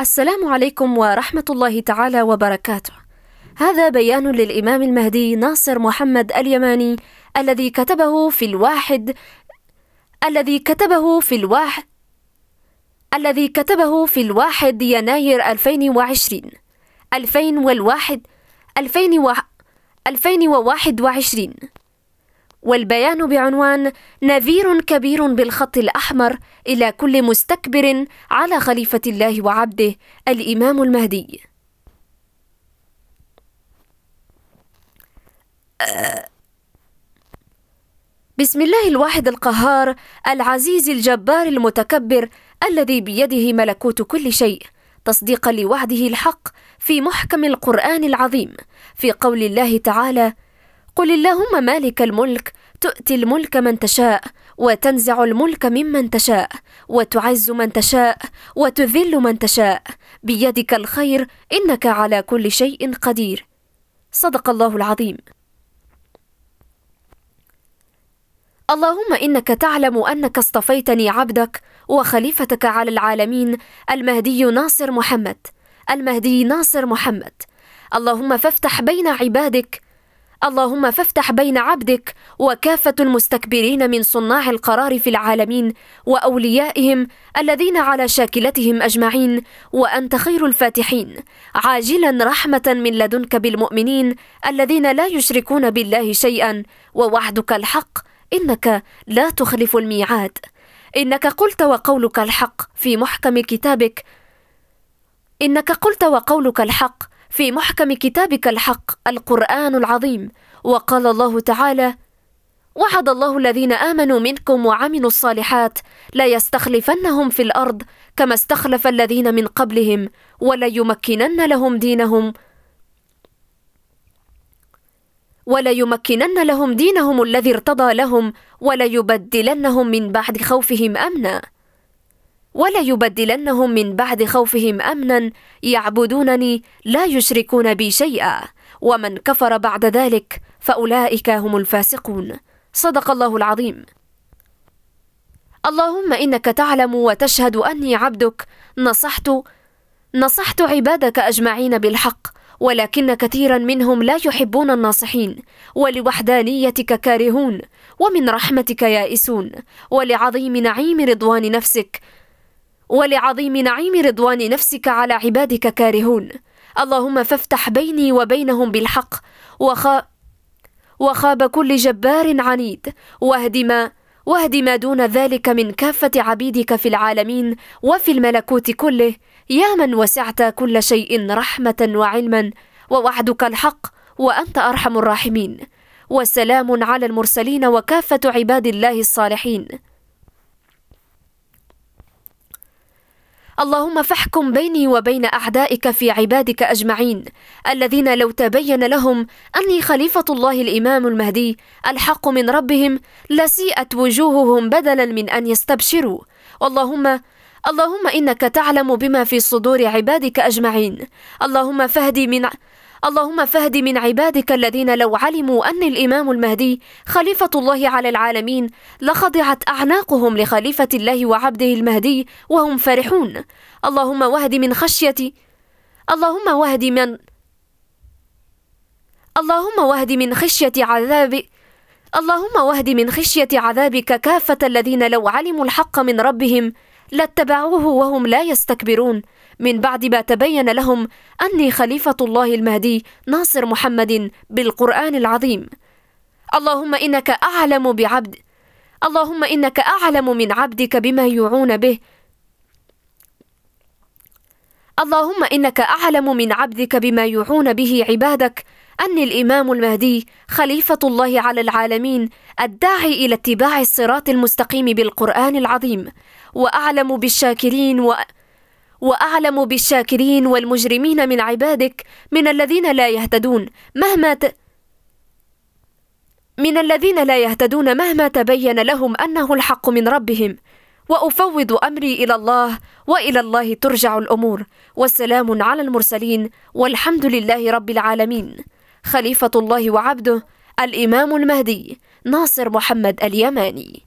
السلام عليكم ورحمة الله تعالى وبركاته. هذا بيان للإمام المهدي ناصر محمد اليماني الذي كتبه في الواحد الذي كتبه في الواحد الذي كتبه في الواحد يناير 2020 2001 2021 والبيان بعنوان نذير كبير بالخط الأحمر إلى كل مستكبر على خليفة الله وعبده الإمام المهدي. بسم الله الواحد القهار العزيز الجبار المتكبر الذي بيده ملكوت كل شيء تصديقا لوعده الحق في محكم القرآن العظيم في قول الله تعالى قل اللهم مالك الملك تؤتي الملك من تشاء وتنزع الملك ممن تشاء وتعز من تشاء وتذل من تشاء. بيدك الخير إنك على كل شيء قدير. صدق الله العظيم. اللهم إنك تعلم أنك اصطفيتني عبدك وخليفتك على العالمين المهدي ناصر محمد المهدي ناصر محمد. اللهم فافتح بين عبادك اللهم فافتح بين عبدك وكافة المستكبرين من صناع القرار في العالمين وأوليائهم الذين على شاكلتهم أجمعين وأنت خير الفاتحين. عاجلا رحمة من لدنك بالمؤمنين الذين لا يشركون بالله شيئا ووعدك الحق. إنك لا تخلف الميعاد. إنك قلت وقولك الحق في محكم كتابك. إنك قلت وقولك الحق في محكم كتابك الحق القرآن العظيم. وقال الله تعالى وعد الله الذين آمنوا منكم وعملوا الصالحات لا يستخلفنهم في الأرض كما استخلف الذين من قبلهم وليمكنن لهم دينهم وليمكنن لهم دينهم الذي ارتضى لهم وليبدلنهم من بعد خوفهم أمنا. وليبدلنهم من بعد خوفهم أمنا يعبدونني لا يشركون بي شيئا ومن كفر بعد ذلك فأولئك هم الفاسقون. صدق الله العظيم. اللهم إنك تعلم وتشهد أني عبدك. نصحت نصحت عبادك أجمعين بالحق ولكن كثيرا منهم لا يحبون الناصحين. ولوحدانيتك كارهون ومن رحمتك يائسون. ولعظيم نعيم رضوان نفسك ولعظيم نعيم رضوان نفسك على عبادك كارهون. اللهم فافتح بيني وبينهم بالحق وخا وخاب كل جبار عنيد. واهد ما واهد ما دون ذلك من كافة عبيدك في العالمين وفي الملكوت كله. يا من وسعت كل شيء رحمة وعلما ووعدك الحق وأنت أرحم الراحمين. وسلام على المرسلين وكافة عباد الله الصالحين. اللهم فاحكم بيني وبين أعدائك في عبادك أجمعين الذين لو تبين لهم أني خليفة الله الإمام المهدي الحق من ربهم لسيئت وجوههم بدلا من أن يستبشروا. اللهم اللهم إنك تعلم بما في صدور عبادك أجمعين. اللهم فهدي من اللهم فهد من عبادك الذين لو علموا أن الإمام المهدي خليفة الله على العالمين لخضعت أعناقهم لخليفة الله وعبده المهدي وهم فرحون. اللهم وهد من خشيتي اللهم وهد من اللهم وهد من خشية عذاب اللهم وهد من خشية عذابك كافة الذين لو علموا الحق من ربهم لاتبعوه وهم لا يستكبرون. من بعد ما تبين لهم أني خليفة الله المهدي ناصر محمد بالقرآن العظيم. اللهم إنك أعلم بعبد اللهم إنك أعلم من عبدك بما يوعون به. اللهم إنك أعلم من عبدك بما يوعون به عبادك. أني الإمام المهدي خليفة الله على العالمين الداعي إلى اتباع الصراط المستقيم بالقرآن العظيم. وأعلم بالشاكرين و وأعلم بالشاكرين والمجرمين من عبادك من الذين لا يهتدون مهما ت... من الذين لا يهتدون مهما تبين لهم أنه الحق من ربهم. وأفوض أمري إلى الله وإلى الله ترجع الأمور. والسلام على المرسلين والحمد لله رب العالمين. خليفة الله وعبده الإمام المهدي ناصر محمد اليماني.